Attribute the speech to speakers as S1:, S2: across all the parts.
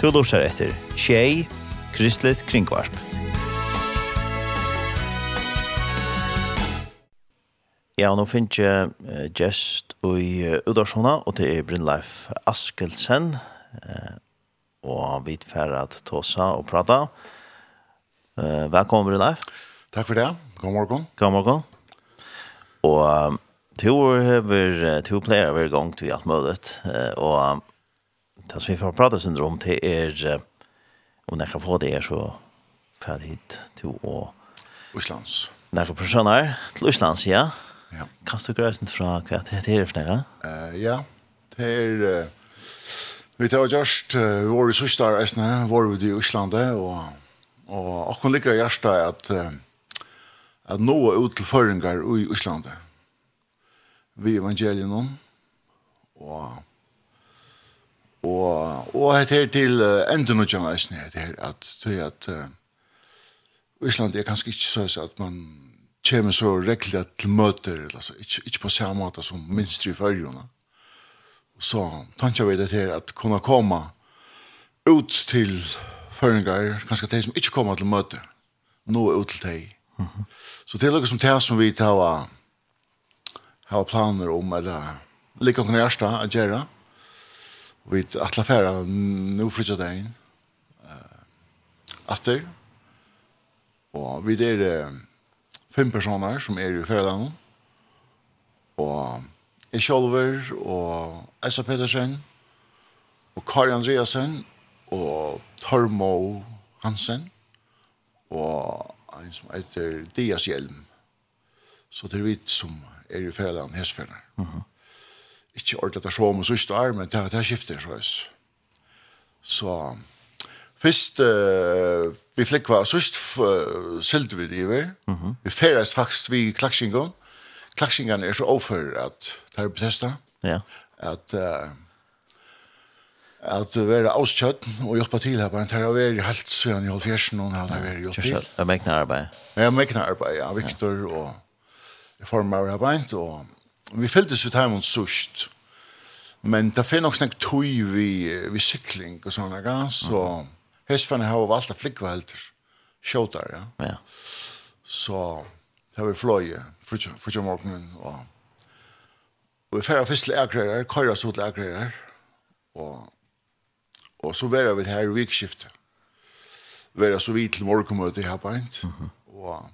S1: Du lursar etter Tjei, Kristelig Kringvarp. Ja, nå finner jeg uh, gest i uh, Udarshona, og det er Brynleif Askelsen. Uh, og vi er at tåsa og prata. Uh, velkommen, Brynleif.
S2: Takk for det. God morgen.
S1: God morgen. Og um, to år har vi to pleier hver gang til alt mulig. Uh, og det som vi får prata sin om det er om jeg kan få det är så färdigt till å
S2: Islands.
S1: Några personer till Islands, ja.
S2: Ja.
S1: Kan du grøse fra hva det er för några?
S2: Eh ja, det är vi tar just var systrar är snä, var vi i Island och och och kan hjertet at, att att nå ut till føringer i Island. Vi evangelien om och Og, og det her til uh, enden og kjenneisen her, det her at, det er at uh, Island er kanskje ikke så at man kommer så rekkelig til møter, eller så, ikke, ikke på samme måte som minst i fyrjona. Så tanker vi det her at kunne komme ut til føringer, kanskje de som ikke kommer til møter, nå ut til de. Mm -hmm. Så det er noe som det som vi tar har planer om, eller liker gjøre det, å gjøre, Vi atla færa nu fritja dagen. Uh, atter. Og vi er uh, fem personer som er i færa Og jeg sjolver og Esa Petersen og Kari Andreasen og Tormo Hansen og en som heter Dias Hjelm. Så det er vi som er i færa dagen, hestfæra. Mhm. Uh -huh ikke ordentlig at jeg så om og sørste er, men det, er skifter så høys. Så først uh, vi flikk var, sørst uh, sylte vi det i. Mm -hmm. Vi ferdes faktisk vi klaksingen. Klaksingen er så overfor at det er Bethesda.
S1: Ja.
S2: At uh, at være avskjøtt og hjelpe til her på en terra veri helt siden i halvfjersen og han har vært hjelpe til.
S1: Det er mekne arbeid.
S2: Ja, mekne arbeid, ja. Victor ja. og reformer arbeid og vi fylltes vi ut heimen sørst, men det finner nok snakk tøy vi, vi sykling og sånne, ja? så mm. hestferne har valgt å flikva helter, kjøter, ja.
S1: ja.
S2: Så det var fløye, frutja morgenen, og Og vi færre først til Akrærer, køyre så til Akrærer, og, og så var vi her i vikskiftet. Vi så vidt til morgenmøte i her mm -hmm. og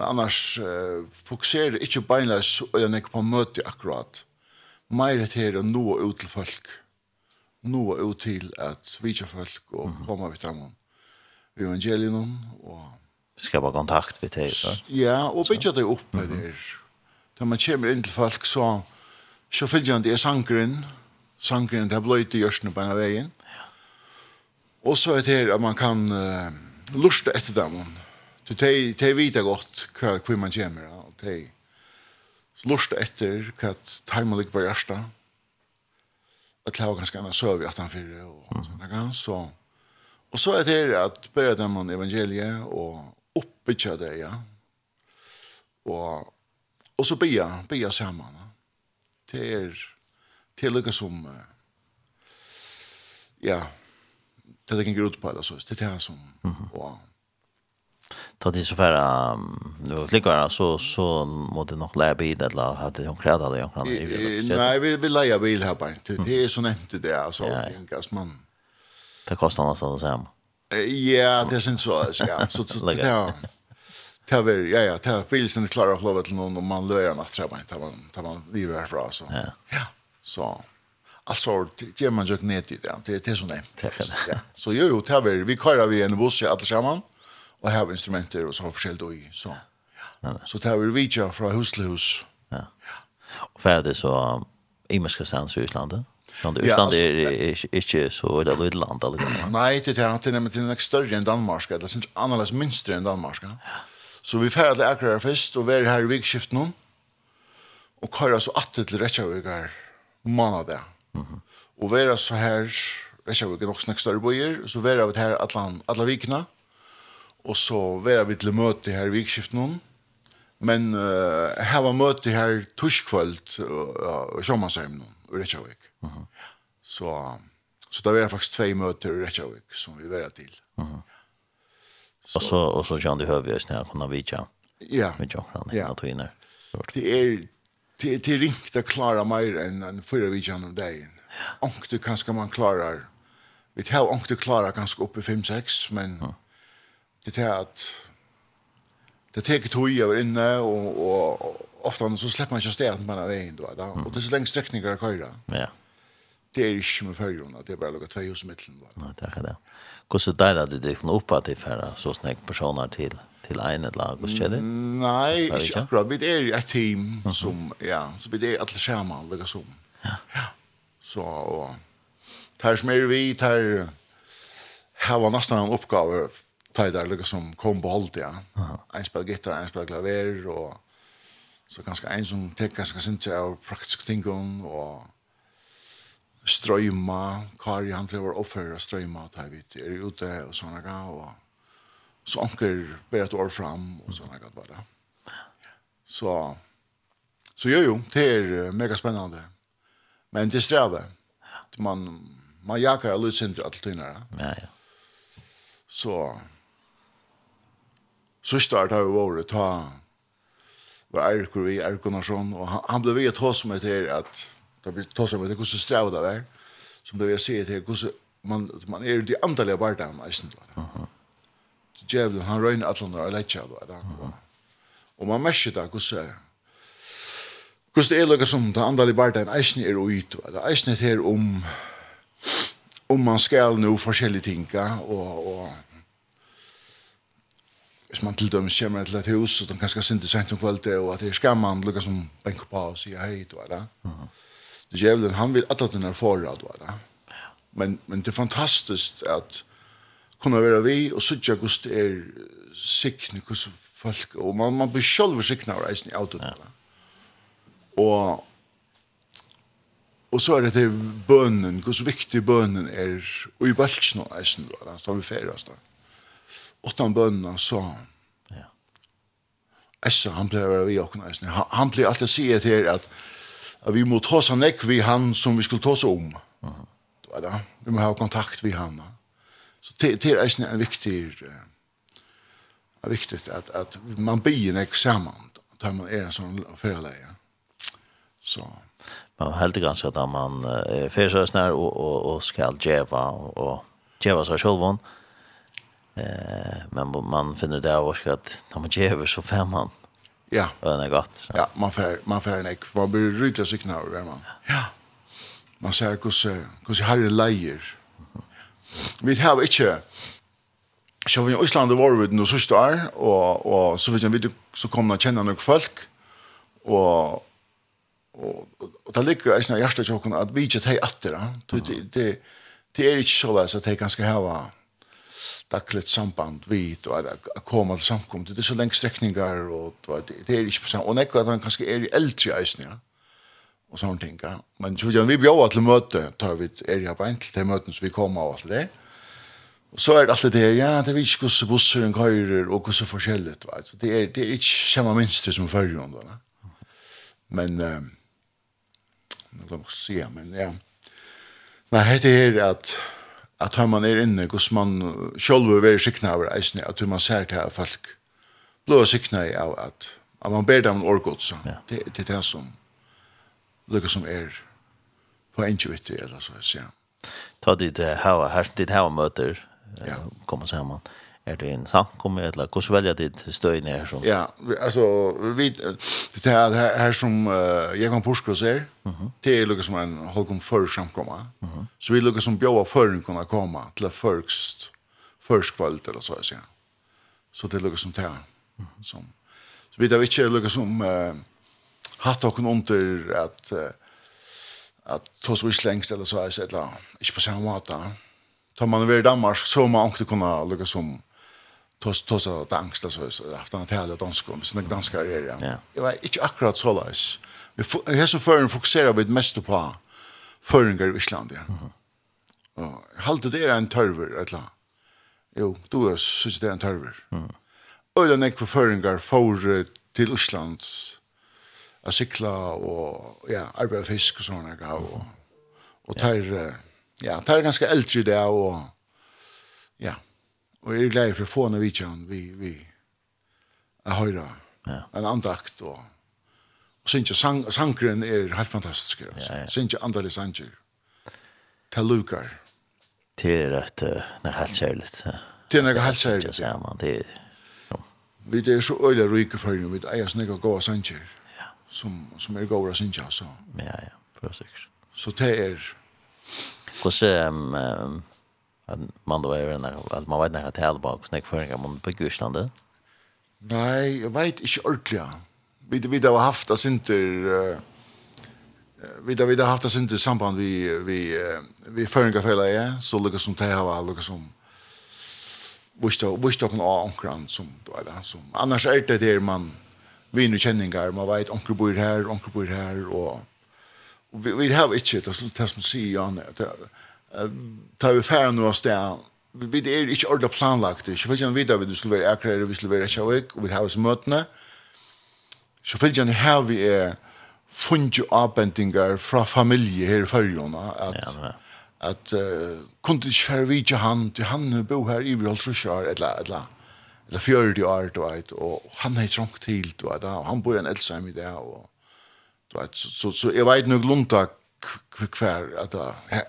S2: Men annars uh, fokuserer ikke beinleis og jeg nekker på møte akkurat. Meir et her og noe ut til folk. Noe ut til at vi ikke folk og mm -hmm. komme vidt dem i evangelien og
S1: skapa kontakt vid det.
S2: Ja, og bygge det opp med mm -hmm. det. Da man kommer inn til folk så så fyller han det er sangren sangren det er bløyt i hjørsene på en av veien. Ja. Og så er det her at man kan uh, lusta etter dem Så de, de vet godt hva, hva man kommer, og de lort etter hva timen ligger på hjørsta. Og det var ganske annet søv i 1804, og sånne gang, så... Og så er det at bare dem om evangeliet, og oppbytja det, ja. Og, og så bya, bya sammen. Det er til lykke som, ja, det er ikke en grunn på det, så det er det som, og,
S1: ta det så färra nu flickor så så måste nog lära bil eller hade hon kräda det jag kan
S2: Nej vi vill lära bil här bara det är så nämnt det alltså gas man
S1: det kostar nästan så samma.
S2: Ja, det är inte så ja. Så så ja. Taver, ja ja, ta bilsen klarar av lovet till någon om man lör annars tror man inte man tar man lever härifrån så. Ja. Ja. Så alltså det ger man ju knät i det. Det är så som är. Så jo jo taver, vi kallar vi en buss alla samman och här instrumenter och så har förskält och i så. Ja. Så tar vi vidja fra hus til hus.
S1: Ja. Og ferdig så um, i Meskasans i Island. Men det Island er ikke så eller litet land eller
S2: Nei, Nej, det är det er nemlig är større enn Danmark. Det er annerledes mindre enn Danmark. Ja. Så vi färdas till Akrara først, og vi er her i vikskiften nu. Och kör så att till Reykjavik Mm -hmm. Og vi er så her, Reykjavik er nok snakk større bøyer, så vi er her alle alla vikna. Og så var vi til møte her i vikskiften noen. Men uh, her var møte her torskvølt og uh, sjåmannsheim noen, i Reykjavik. Uh -huh. Så, så det var faktisk två møter i Reykjavik som vi var til.
S1: Uh -huh. så. Og så, og så kjønne du høyvig når jeg kunne vidtja.
S2: Ja.
S1: Vidtja akkurat,
S2: ja.
S1: Det er,
S2: det er, det er ringt å klare mer enn en fyrre vidtja om dagen. Ja. du kanskje man klarar, vi tar du klarar kanskje oppe 5-6, men det är att det tar ett tog över inne och, och ofta så släpper man inte stället man är vägen då. då. Mm. Och det är så länge sträckningar att köra.
S1: Ja.
S2: Det är inte med färjorna det är bara några två hus i mitten.
S1: Ja, det är det. Hur så där hade det knå upp att det färra så snägg personer till till en ett lag och skedde?
S2: Nej, inte akkurat. Vi är ett team mm som, ja, så vi är alla skärmar, lika som. Ja. ja. Så, och, tar som är vi, tar, här var nästan en uppgave tar där lika som kom på allt ja. En spel gitarr, en spel klaver, och så ganska en som tekka ganske sindsig av praktiska ting, och strøyma, Kari han blev offer og strøyma, ta vi är ute och såna ga, och så anker ber ett år fram, och såna ga bara. Så, så jo jo, det er mega spännande. Men det strävar. Man, man jagar lite lydsyndra alt.
S1: Ja, ja.
S2: Så, Søster har vi vært ta var Eirikur vi, Eirikur Gunnarsson, og han, han ble vi ta som med til at det ble som med til hvordan strev det var, som ble vi å si til hvordan man, man er de andalige barndene, i Østland. Uh -huh. Djevelen, han røyner at han er lett seg bare. Og man merker det hvordan hvordan det er lukka som de andre barndene, en eisne er uit, det eisne er her om om man skal nå forskjellige ting, tinga, og, og hvis man til dømes kommer til et hus, og den kanskje sinte sent om kvalitet, og at det er skamman, lukka som benker på og sier hei, du er det. Det djevelen, han vil at den er forra, du er det. Men, men det er fantastisk at kunne være vi, og sutja gos det er sikne, gos folk, og man, man blir selv sikne av reisen i autot. Og, og så er det til bønnen, gos viktig bønnen er, og i bøltsnå reisen, du er det, har vi ferast da. Mm utan bønna så
S1: ja.
S2: Essa, han pleier å være vi åkna eisen. Han, han pleier alltid å si et her at, at vi må ta seg nekk vi han som vi skulle ta seg om. Uh -huh. det. Vi må ha kontakt vi han. Så det, det er eisen en viktig er viktigt att att man blir nek samman tar man är en sån förläge. Så
S1: man helt ganska att man eh, försöker och och och skall geva och geva sig själv Eh, men man finner det av att när man ger så får man.
S2: Ja.
S1: Och det är gott. Så.
S2: Ja, man får man får en ek. Man blir rydda riktigt knar, över man. Ja. Man ser hur hur har det lejer. Vi har inte Så vi i Island var vi nu sørste år og, og så vet jeg vi så kommer att kjenne noen folk og, og, og det ligger i sånne sina hjärtan at vi ikke tar efter det det det det er ikke så där at att kan skal ha dagligt samband vid och att komma till samkommet. Det är så länge sträckningar och det är inte på samma. Och nekva att han kanske är i äldre eisen, ja. Och sånt ting, ja. Men så vi bjöd till möte, tar vi är i här till det möten som vi kommer av allt det. Och så är det alltid det, ja, det är inte hur bussar en körer och hur så forskjelligt, va. Så det är, det är inte samma mönster som förr om då, Men, eh, nu glömmer jag säga, men ja. Nei, det er at at hör man er inne hvordan man selv vil være skickna av reisene, att man ser til at folk blir skickna av at, at man ber dem en så
S1: ja.
S2: det det är som lukar som er på intuitivt eller så att
S1: ta dit här här dit här möter
S2: ja.
S1: så här Er det en samkomme, eller hvordan välja ditt støyne her? Som?
S2: Ja, alltså vi, det här här, här som uh, Jekon Porskos er, mm -hmm. det er lukket som en holdkom för samkomma. Mm -hmm. Så vi lukket som bjør føren kunna komma till först först kvalt, eller så att säga. Så det er som det. Mm -hmm. som, så vi vet inte lukket som uh, hatt og under att uh, ta så i slängst eller så att säga. eller ikke på samme måte. Tar man över i Danmark, så må man också kunna lukka som tos tos att angsta så så efter han härliga dansk om snägg danska är det. Jag var inte akkurat så läs. Vi har så förrän fokuserar vi mest på föringar i Island. Ja. Och halt det är en törver eller. Jo, du är så det är en törver. Mm. Och den är föringar för till Island. Att cykla och ja, arbeta fisk och såna grejer och och tar ja, tar ganska äldre det och ja. Og jeg er glad for å få noe vidtjen vi, vi er høyre
S1: ja.
S2: en andakt og, og synes jeg sang, sangren er helt fantastisk. Altså.
S1: Ja, ja.
S2: Synes jeg andelig sanger til lukar.
S1: Det er at uh, det er helt særlig.
S2: Til er noe helt særlig.
S1: Ja, man, det er
S2: Vi er så øyla rike for henne, vi eier sånne gode sanger,
S1: ja.
S2: som, som er gode sanger, så.
S1: Ja, ja, for sikkert.
S2: Så det er...
S1: Hvordan um, um, att man då är den att man vet när att tala bak snack för en man på Gusland.
S2: Nej, jag vet inte ordentligt. Vi vi har haft oss inte vi har vi har haft oss inte samband vi vi vi förringar fälla är så lika som det har alla lika som visst då visst då kan ankran som då eller som annars är det där man vinner känningar man vet onkel bor här onkel bor här och vi vi har inte det så det som säger jag tar vi færre noe sted, vi vi er ikke ordentlig planlagt, ikke følger han videre, vi skulle være akkurat, vi skulle være Reykjavik, og vi har oss møtene, så følger han her vi er funnet avbendinger fra familie her i førgjørene, at,
S1: ja,
S2: at uh, kunne ikke færre videre han, til han bo her i Bjørn Trusjar, eller, eller, eller 40 år, du vet, og han har trångt til, du vet, og han bor i en eldsheim i det, og du vet, så, så, så jeg vet nok lunta hver, at det,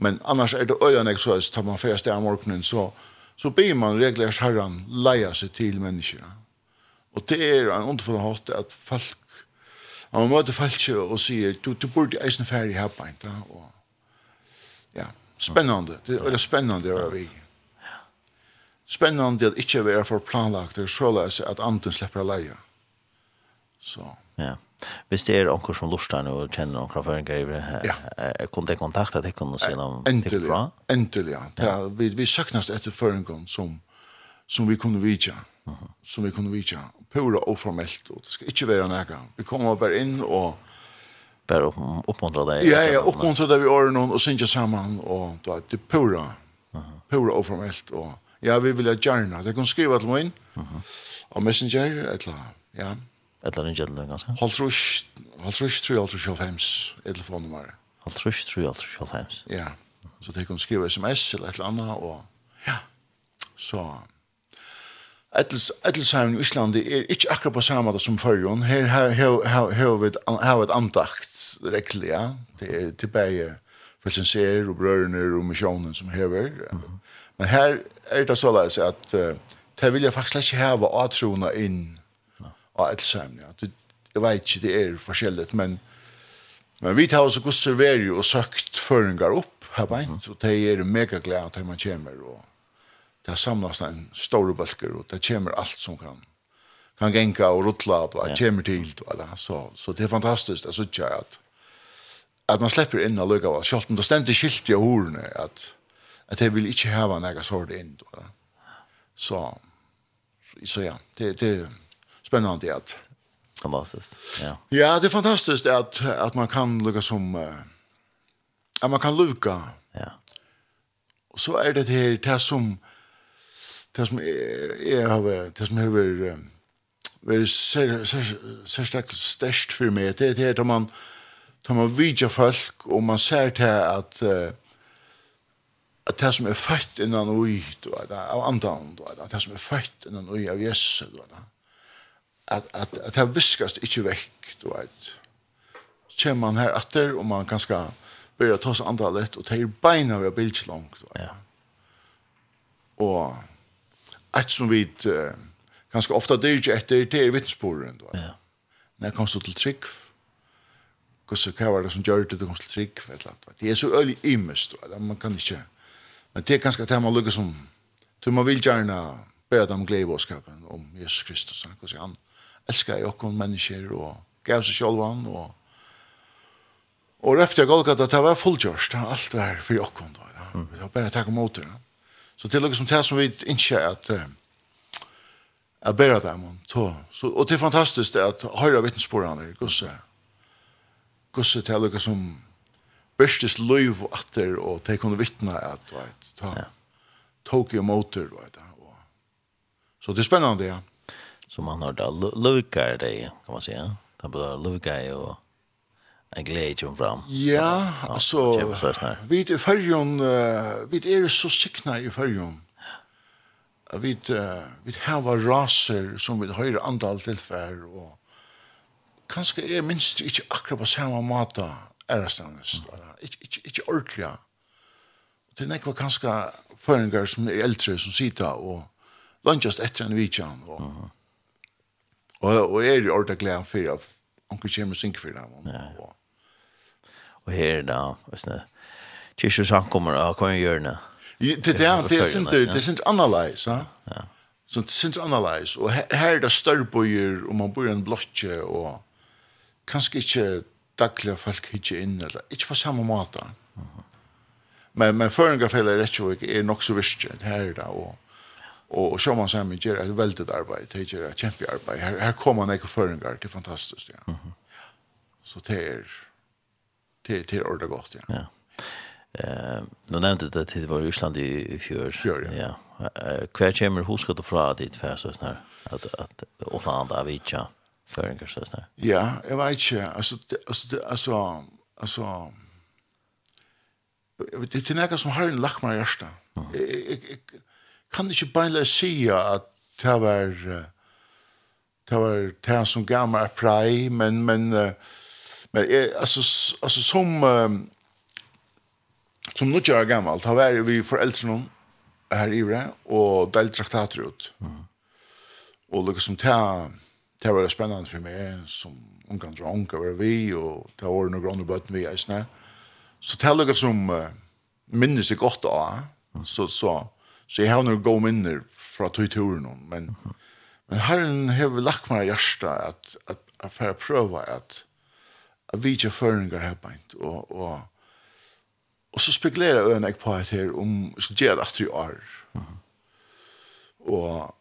S2: Men annars är det öjan så att tar man första om morgenen, så så ber man reglers herran leja sig till människorna. Och det är en underfull hatt att folk man möter folk och säger du, du borde eisen ferdig her på inte. Och, ja, spännande. Det är spännande være vi. Spännande att inte vara för planlagt det är så att anden släpper leja. Så.
S1: Ja. Hvis det er onker som lustar nu og kjenner onker føringer
S2: i
S1: ja. kunne det kontakta deg og si noe
S2: Endelig,
S1: bra?
S2: endelig, ja. ja. Vi, vi søknast etter føringer som, som vi kunne vidja. Uh. Som vi kunne vidja. Pura og formelt, og det skal ikke være nega. Vi kommer bare inn og
S1: bare opp, oppmuntra deg.
S2: Ja, ja, oppmuntra deg vi åren og synge sammen, og da, det er pura, uh -huh. pura og formelt, og ja, vi vil ha gjerna. Det kan skriva til meg inn, uh og messenger, et eller annet, ja
S1: eller en gjelder ganske.
S2: Haltrush, haltrush, tru, haltrush, halvheims, er telefonnummer.
S1: Haltrush, tru, haltrush, halvheims.
S2: Ja, så de kan skrive sms eller et eller annet, og ja, så... Edelsheimen i Island er ikke akkurat på samme måte som førjon. Her har vi et andakt rekkelig, ja. Det er tilbake felsenser og brørene og misjonen som hever. Men her er det så løs at uh, det vil jeg faktisk ikke heve avtroende inn av Alzheimer. Ja. Det, jeg vet ikke, det er forskjellig, men, men vi tar også god serveri og søkt føringer opp her beint, og det er mega glad at man kommer, og det har samlet en store bølger, og det kommer alt som kan kan genka og rutla og det kommer til, og, så, så det er fantastisk, det synes jeg at at man släpper in alla lugga var skjolten då stämde skilt i horne att att det vill inte ha några sort in då. Så så ja, det det spännande att
S1: fantastiskt. Ja.
S2: Ja, det är fantastiskt att att man kan lucka som att man kan lucka.
S1: Ja.
S2: Och så är det det här det som det som är har det som har varit ser ser ser starkt störst för mig det är det här man tar man vidja folk och man ser till att at det som er født innan ui, du vet, av andan, du vet, det som er født innan ui av Jesus du vet, at, at, at det viskast ikke vekk, du vet. Så kommer man her etter, og man kan skal börja ta sig andra lätt och ta er beina vid bildslångt.
S1: Ja.
S2: Och et som vi uh, ganska ofta dyrt efter det är vittnesbörden.
S1: Ja.
S2: När kom du till trygg? Kossa hva var det som gjør det du kom til trygg? Det är så ölig imest. Man kan inte... Men det är ganska at man lyckas som... du man vill gärna bära dem glädje om Jesus Kristus. Han kan han elskar jokken mennesker og gav seg sjálvan og og røpte jeg Golgata, det var fullgjørst, alt var for jokken da, ja. Mm. Det var bare takk om åter, ja. Så til og som det som vi ikke at jeg ber dem om, så, og det er fantastisk det at høyre vittnesporene gosse, gosse til og som bestes løyv og atter, og de kunne vittne at, du vet, ta,
S1: ja.
S2: tok i motor, du vet, og, så det er spennende, ja
S1: som man har då lukar det kan man säga. Det blir lukar och en glädje om fram.
S2: Ja,
S1: ja alltså
S2: vi i färjan vi är så sikna i färjan. Vi vi har raser som vi höjer antal tillfär och kanske är minst inte akkurat på samma mata är det stannast. Inte inte inte ordliga. Det är nekva kanske föringar som är äldre som sitter och lunchast efter en vidjan och Og, og er i ordet glede for at onker kommer og synker for dem.
S1: Ja. Og her da, hvordan kyrkjer samkommer av hva en
S2: gjør det? Det er det er sint det er sint analyse, ja. Ja. Så det er sint analyse og her er det større bøyer og man bor i en blokke og kanskje ikke daglige folk ikke inn eller ikke på samme måte. Men men føringarfellet er ikke er nok så virkelig her da og Och så man sen gör ett väldigt arbete, det gör ett kämpe arbete. Här, här kommer några föringar, det är fantastiskt. Ja. Mm -hmm. Så det är, det det är ordet gott. Ja.
S1: ja. Eh, nu nämnde du att det var i Island i, i fjör.
S2: Fjör, ja.
S1: ja. Hver kommer huska du fra dit för sådär? Att, att Åland av Itja föringar sådär?
S2: Ja, jeg vet ikke, altså, det, altså, det, altså, altså, det det er noe som har en lack i hjertet. Mm. jeg, jeg kan ikke bare si at det var det var det som gav meg prei, men, men, men jeg, altså, altså som som nå er gammalt, da var vi foreldrene her i det, og delt traktater ut. Mm. Og liksom, det, det var spennende for meg, som ungan unga var vi, og det var noen grunner bøtten vi eisne. Så det er noe som uh, minnes det godt av, så, så, Så jeg har noen gode minner fra tog turen, men, men herren har lagt meg hjerte at, at, at for å prøve at, at vi ikke føringer her beint, og, og, og så spekulerer jeg en på et her om så gjør det at vi er. Og,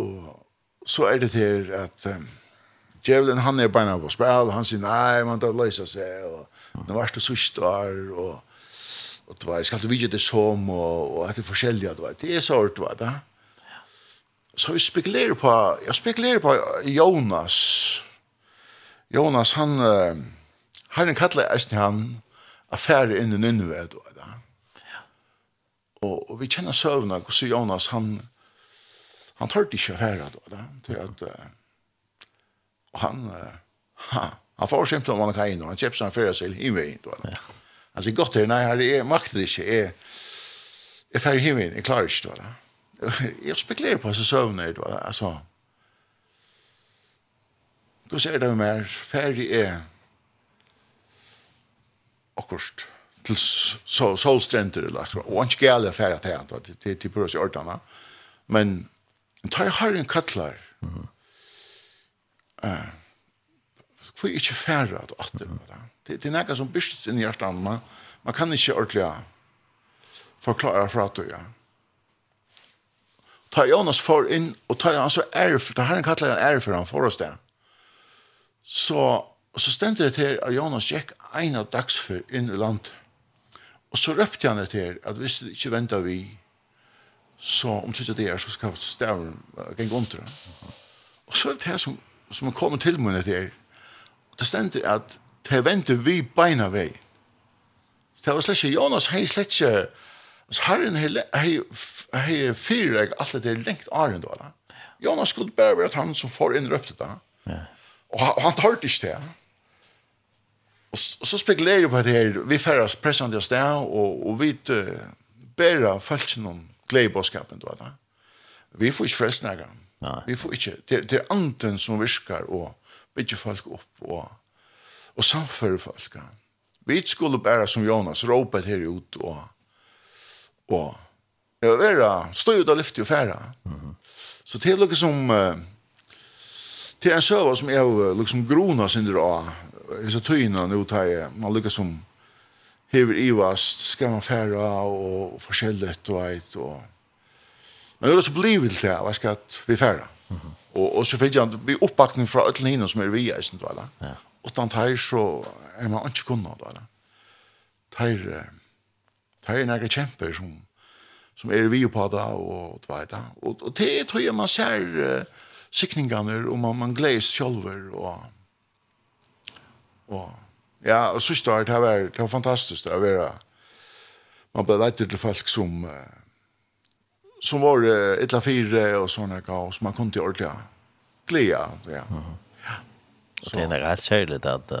S2: og så er det til at um, djevelen han er beina på spil, han sier nei, man tar løse seg, og nå var det sørst og, og och det var ska du vidje det som och och att det forskjelliga det var det är sort va da. Så vi spekulerar på jag spekulerar på Jonas. Jonas han han kallar ästen han affär in i Nineve då va. Ja. Och och vi känner sövna och så Jonas han han tar det inte affär då va. Det att han ha han får skämt om han kan in och han köper sig en färja sig i vägen då. Ja. Altså, jeg gott her, nei, her, jeg makter ikke, jeg, jeg fer hjem inn, jeg klarer ikke, det var Jeg spekulerer på så søvner, det var altså. Hva ser det mer, ferdig er akkurat til so, solstrenter, og han ikke gale ferdig til han, det det, til prøves i ordene, men ta jeg har en kattler, uh, hvor ikke ferdig at det det, Det, det er noe som byrst inn i hjertet. Man, man kan ikke ordentlig forklare fra det, ja. Ta Jonas for inn, og ta han så ære, for det her han kallar han ære for han for oss det. Så, så stendte det til at Jonas gikk en av dagsfør inn i landet. Og så røpte han det til at hvis det ikke venter vi, så om tredje det er, så skal stavren gjenke under. Og så er det det som, som kommer til munnet til. Og det stendte at til vente vi beina vei. Så det var slett ikke, Jonas hei slett ikke, så herren hei hei fyrer jeg alt det der lengt åren da. Jonas skulle bare være han som får innrøpte det.
S1: Ja.
S2: Og han tar det ikke det. Og så spekulerer jeg på det her, vi færres pressende oss der, og, og vi uh, bærer følelsen om gledebåskapen da. da. Vi får ikke frelst nægge. Vi får ikke, det, det er anden som virker og bygger folk opp og og samføre folk. Vi skulle bare som Jonas råpe her ut og og ja, være vera, stå ut av lyftet og fære. Mm -hmm. Så det er noe som det er en søva som jeg liksom grona sin dra i så tøyna nu tar jeg man lykkes som hever ivast skal man færa og forskjellet og eit og men det er også blivet til hva skal vi færa. Mm -hmm. Og, og så fikk jeg bli oppbakning fra alle henne som er vi i eisen, da, da.
S1: Og
S2: den tar så er man ikke kunnet, da, da. Tar, tar er nære kjemper som, som er vi på da, og da. Og, og det tror jeg man ser uh, sikningene, og man, man gledes selv, og, og ja, og så synes det var, det var fantastisk, det var, man ble leit til folk som, uh, som var uh, ett la fyra och såna gav som man kunde ordla. Glädje, ja. Mm.
S1: Ja. Och det är rätt särskilt att uh,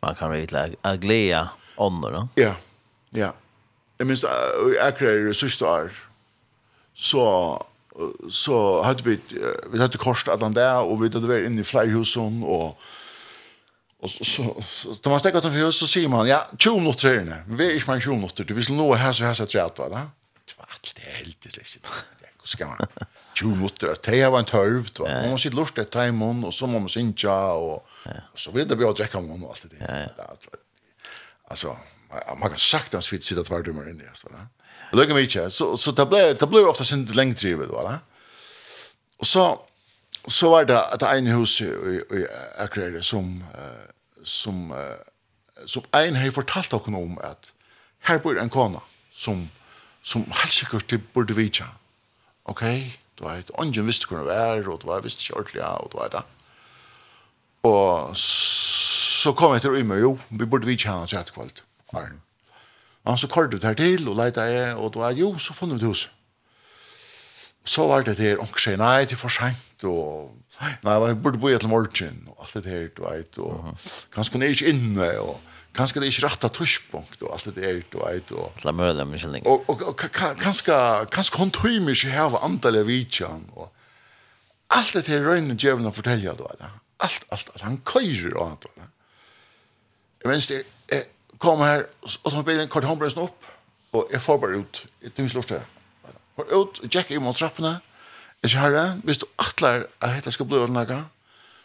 S1: man kan bli att glädje under då.
S2: Ja. Ja. Jag minns jag kräver syster så så hade vi vi hade korsat alla där och vi hade varit inne i flyhusen och Och så, så, så, så man stäcker utanför så ser man, ja, 20 minuter är. Vi är inte man 20 minuter, du vill nå här så här så här så va. så så det var allt det helt det liksom. Det ska man. Ju måste det ta var en tørvt va. Man måste lusta timon och så måste synja och så vidare vi har dräcka man och allt det. Alltså man kan sagt att vi sitter tvär dummer inne så va. Lukka mig inte. Så så det blev det blev ofta sin längt drivet va. Och så så var det att en hus i i Akrede som som som ein har fortalt okkom om at her bor en kona som som helt sikkert det burde vi. Ok? Du vet, ånden visste hvor det var, og du vet, visste ikke ordentlig, ja, og du vet det. Og så kom jeg til å ymme, jo, vi burde vi henne til hans etter. Arne. Og så kort du der til, og leita jeg, og du vet, jo, så funnet vi huset. Så var det der, og sier, nei, det er for sent, og nei, jeg burde bo i et morgen, og alt det der, du vet, og kanskje kunne jeg ikke inne, og kanske det är rätta tuschpunkt och allt det är det och ett och
S1: la möla mig så
S2: länge. Och och kanske kanske hon tror mig så här var antal av vichan och allt det är rönn jävna fortälja då alla. Allt allt allt han köjer och allt. Jag minns det kom här och så blev en kort handbrösen upp och jag får bara ut ett hus lust där. Får ut Jack i mot trapporna. Jag sa herre, visst du attlar att detta ska bli några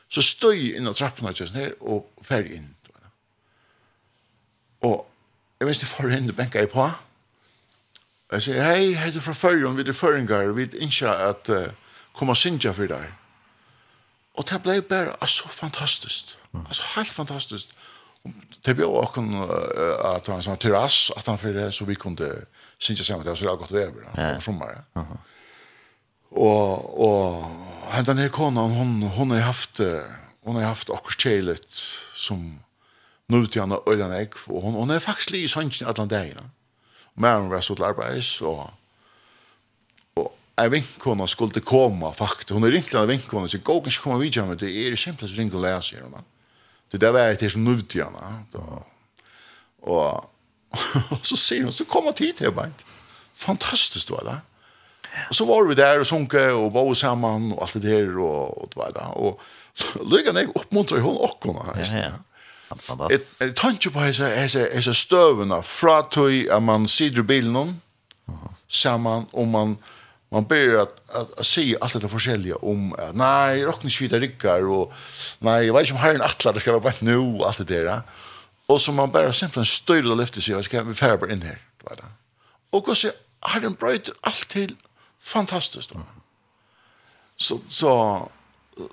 S2: så stöj in i trapporna just ner och färg in. Og jeg visste for henne benka jeg på. Og jeg sier, hei, hei du fra førjen, vi er føringar, vi er ikke at uh, komme og synge for deg. Og det ble bare så fantastisk. Mm. Altså helt fantastisk. Det ble også uh, at det var en sånn terrass, at han fyrir så vi kunne sinja sammen, det var så godt vever, om sommeren. Uh -huh. Og, og hentan her konan, hon, hon har haft, hon har haft akkur kjeilet som nu til henne øyne jeg, og hun, hun er faktisk lige i sønsjen alle dagene. Og mer hun var så til arbeids, og, og en vinkone skulle komme, faktisk. Hun er ringt en vinkone, så gå ikke komme videre med det, er det simpelthen ringt og lese, sier hun. Det der var det som nu til henne. Og, og så sier hun, så kommer tid til bare. Fantastisk, du er det. Og så var vi der og sunke og bo sammen og alt det der, og, og du var det. Og lykkene jeg oppmuntrer hun og henne. Ja, ja. Fantastiskt. Jag tänker på hese, det är stövna från tog at man sitter i bilen om, och man man ber at at, at se allt det forskjellige om nej rockna skita ryckar och nej jag vet ikke om herren attlar ska nå nu allt det där och så man bara simpelt stöjla lyfter sig vad ska vi färra in inn her. då och så har den bröt allt till fantastiskt då så så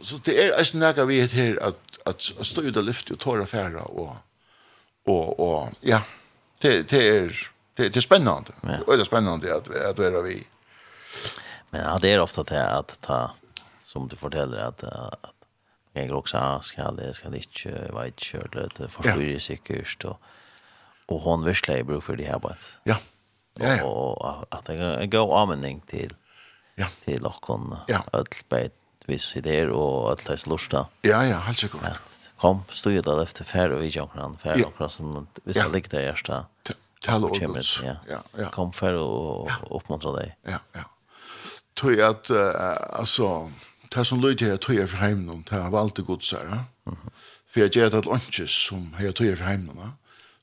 S2: så det er alltså när vi är här att att stå ut og lyfta og tåra färra och och och ja det det är det, det är spännande. Ja. Det är spennende at, at være vi.
S1: Men ja, det är ofta det att ta som du forteller, att att jag också ska det ska det inte vara ett kört lite förstår ju säkert och och hon vill slä bruk för det här bara.
S2: Ja.
S1: Ja. ja. Och att jag går användning till
S2: ja.
S1: till och kon öll bait vi sitter og at det lusta.
S2: Ja, ja, helt sikkert. Ja.
S1: Kom, stod jeg da efter færre og vi fra han, færre og fra som visst det ligger der hjärsta.
S2: Tal og guds, ja, ja.
S1: Kom færre og oppmuntra deg.
S2: Ja, ja. Tøy at, altså, det som løy til jeg tøy er for heimnum, det har valgt guds her, for jeg gjør det at lunches som jeg tøy er for heimnum, ja.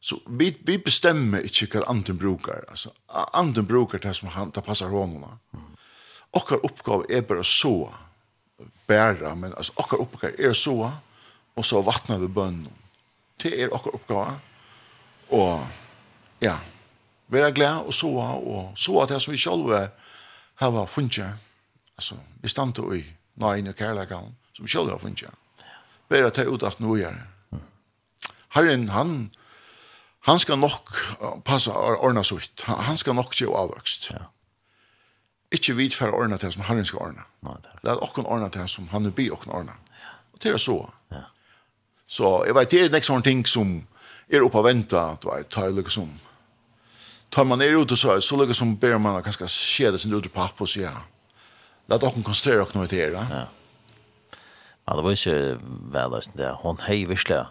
S2: Så vi, vi bestemmer ikke hva andre bruker, Altså, andre bruker det som han, det passar honom. Mm. Okkar oppgave er bare så, bæra, men altså, okkar oppgave er så, og så vattnar vi bønnen. Det er okkar oppgave, og ja, være glad og så, og så at det som vi selv har funnet, altså, vi stand i nøyne og kærleggene, som vi selv har funnet. Bare ta ut at noe gjør det. Herren, han, han skal nok passe passa ordna sutt. Han, han skal nok gjøre avvøkst. Ja. Ikke vidt for å ordne det som han skal ordne. Det er åkken ordne det som han vil bli åkken ordne. Og til å så. Ja. Så jeg vet, det er ikke sånne ting som er oppe og venter, du vet, tar jeg som. Tar man er ute så, så lykke som ber man kanskje skje det sin ute på app og sier, ja. La dere konstruere dere noe til dere.
S1: Ja. Ja, det var ikke vel, det. Hun hei virkelig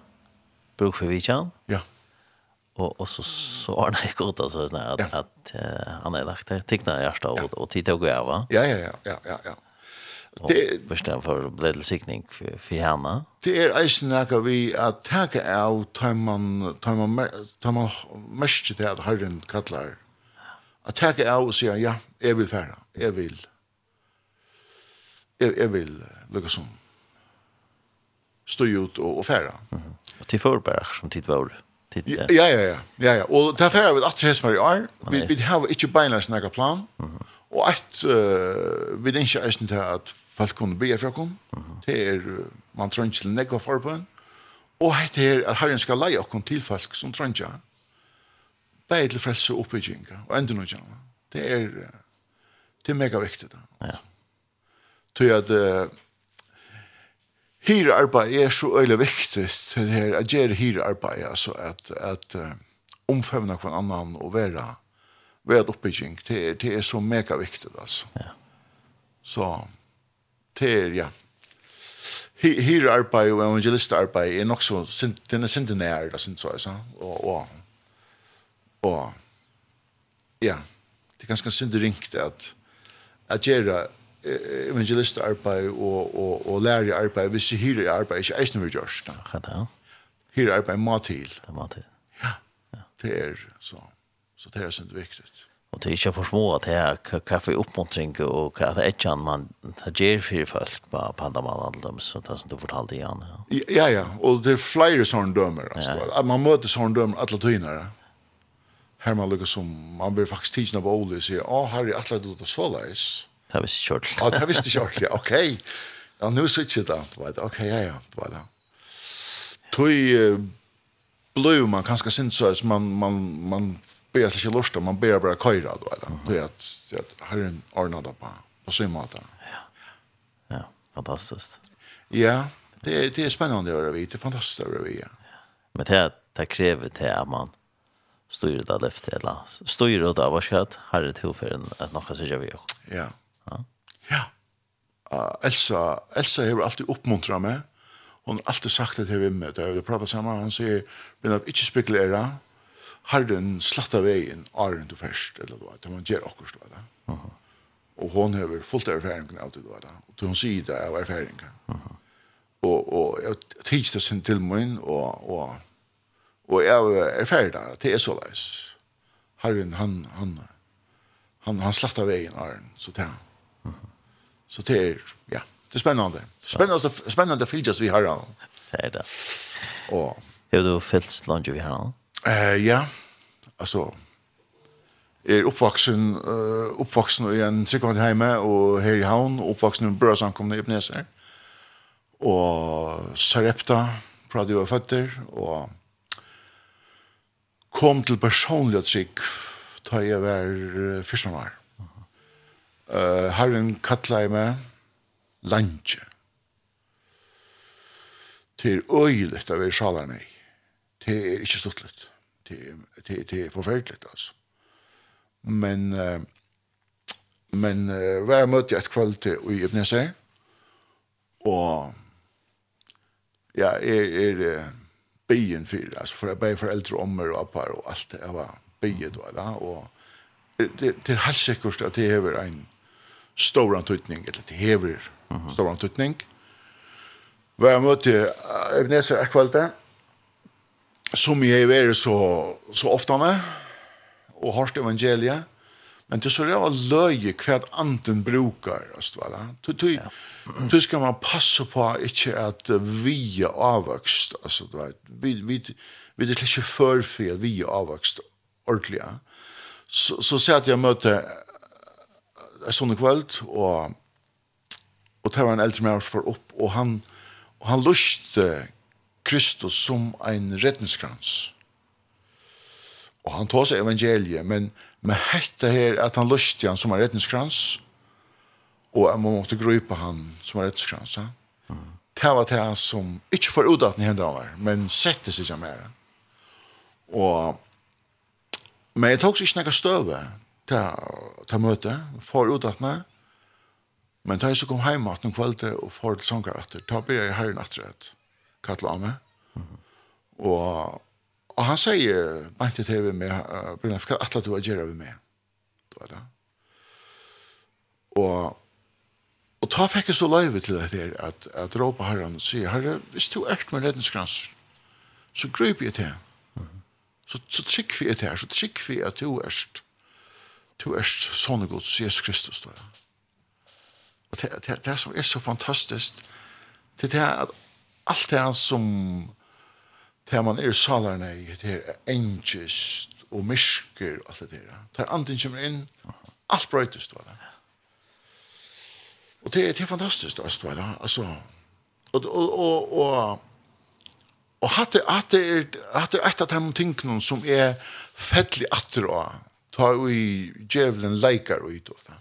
S1: bruk for vidtjen.
S2: Ja.
S1: Ja og og så så har det gått alltså så at
S2: ja.
S1: att han er lagt det teckna hjärta og og tid til tog jag va.
S2: Ja ja ja ja ja ja. Det
S1: förstår för blädelsikning för för henne.
S2: Det är isen där vi att ta av timman timman timman mest det att herren kallar. Att ta av och säga ja, jag vill färra. Jag vill. Jag, jag vill lucka som stå ut och, och färra.
S1: Mm -hmm. Och till förberg som tid var tid.
S2: Ja, ja, ja. ja, ja. Og det er vi at det er i år. Vi, vi har ikke beinleis snakka plan. Mm -hmm. Og at uh, vi er ikke eisen til at folk kunne be fra kom. Det er, man tror ikke til nekva forbund. Og det er at herren skal leie okken til folk som tror ikke. Beid til frelse og oppbygging. Og enda noe Det er, det er mega viktig. Da.
S1: Ja.
S2: jeg at... Uh, Hyra arbeid er så øyelig viktig til det her, at gjøre hyra arbeid, altså at, at uh, omfevne hver annan og være, være et oppbygging, det er, det er så mega viktig, altså.
S1: Ja.
S2: Så, det er, ja, hyra arbeid og evangelist arbeid er nok så, den er sinten nær, da, er sinten så, altså, og, og, og, ja, det er ganske sinten ringt at, at gjøre evangelistarbeid og, og, og lærer arbeid, hvis jeg hyrer arbeid, ikke eisen vi gjørs.
S1: er det?
S2: Hyrer arbeid må til.
S1: Det må til.
S2: Ja, det er så. Så det er sånn viktig.
S1: Og det er ikke for små at det er kaffe oppmuntring og at det er ikke man gjør for folk på Pandaman aldrum, så det er som du fortalte igjen. Ja,
S2: ja, ja. og det er flere sånne dømer. Altså.
S1: Ja.
S2: Man møter sånne dømer alle tøynere. Her man lukker som, man blir faktisk tidsna på Ole og sier, å, her er alle du til såleis. Ja
S1: Det visste ikke ordentlig.
S2: Ja, det visste ikke ordentlig. Ok. Ja, nu så ikke det. Vet. Ok, ja, ja. Du vet, det. Tøy blue man kanskje sint så at man man man ber seg ikke lort, man ber bare køyre, du vet. Det er är at herren ordner det på på sin måte.
S1: Ja. Ja, fantastiskt.
S2: Ja, det det er spennende å være vi. Det er fantastisk å være vi. Ja.
S1: Men det det krever til at man styrer det där eller styrer det av vad ska det här tillfällen noe som gjør vi. Ja.
S2: Ja. ja. Uh, Elsa, Elsa har alltid uppmuntrat mig. Hon har alltid sagt det här Med. mig. Vi pratar samman. Hon säger, men jag inte spekulera. Har den slatta vägen är du först. Eller vad. Det man ger också. Vad. Uh Och hon har fullt erfaring av det. då. Och hon säger det av erfaring. Uh Og Och, och jag tids det sen till mig. Och, och, och jeg är färdig. Det är så leis. Harren, han, han, han, han, han slattar vägen Arn. Så det Så det er, ja, det er spennende. Spennende, spennende fylgjøs vi har.
S1: Det er det.
S2: Og,
S1: har du fyllt langt vi har han?
S2: Eh, ja, altså, er oppvaksen, uh, oppvaksen i en tryggvann hjemme, og her i havn, oppvaksen i brødsankomne i Ebenezer, og Sarepta, fra du var føtter, og kom til personlig trygg, da jeg var 14 år. Mm Uh, herren kattla i meg lantje. Det er øyelig av er sjalar nei. Det er ikke stuttlet. Det er, det, det er forferdelig, altså. Men, uh, men uh, hver møte jeg et kveld til i Ibneser, og ja, er, er uh, byen for, altså for jeg ber foreldre og ommer og appar og alt det, jeg var byen, da, og det, det, det er helt sikkert at det hever en, stor antydning eller det hever stor antydning. Var jeg møtte Ebenezer Ekvalde, som jeg er så, så ofte med, og hørte evangeliet, men det er så det var løye hva anden brukar, altså, va? Du, du, du skal man passe på ikke at vi er avvøkst, altså, du vet, vi, vi, vi er ikke førfri at vi er avvøkst ordentlig, ja. Så, så sier jeg at jeg møtte sånne kvöld, og, og det var en eldre med oss for opp, og han, og han luste Kristus som en redningskrans. Og han tog seg evangeliet, men, med hette her at han luste han som en redningskrans, og man måtte grupe han som en redningskrans. Ja? Mm. Det var det han som, ikke for udaten i hendene var, men sette seg som her. Og, men jeg tog seg ikke noe støve, ta, ta møte, for utdatna, men da jeg så kom heim at noen kvalite og for til sanger etter, ta ber jeg herren etter et kattla av meg, mm -hmm. og, og han sier, bare til vi med, uh, Brynna, hva atla du har gjerra vi med? Det var det. Og, og ta fikk jeg så løyve til det her, at, at råpa herren og sier, herre, hvis du ert med redningskrans. så gryp jeg til, så, så trykk vi etter, så trykk vi at du erst, Du er sånne god, Jesus Kristus, du er. Og det, det, det som er så fantastisk, det er at alt det som det man er salerne i, det er engest og mysker og alt det der. Det er anden kommer inn, alt brøytes, du er. Og det, det er fantastisk, du er. Altså, og, og, og, og Og hatt er, hatt er, hatt et av de tingene som er fettelig atter av ta i djevelen leikar og ut og da.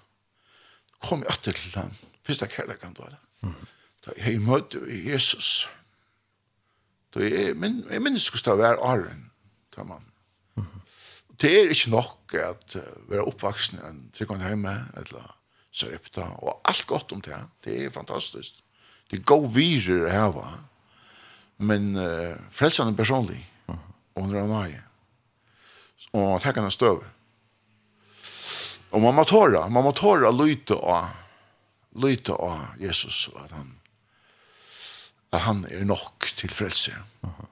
S2: Kom jeg atter til den, første kærlegan da. Da jeg møtte Jesus. Da jeg, min, jeg minnes hvordan det var åren, da man. Det er ikke nok at uh, være oppvaksen i en tryggående hjemme, eller Sarepta, og alt godt om det. Det er fantastisk. Det er god virer å heve, men uh, frelsene er personlig, og under av meg. Og takk han er støvet. Og man må tåre, man må höra lyta av lyta av Jesus at han at han är nog till frelse. Uh -huh.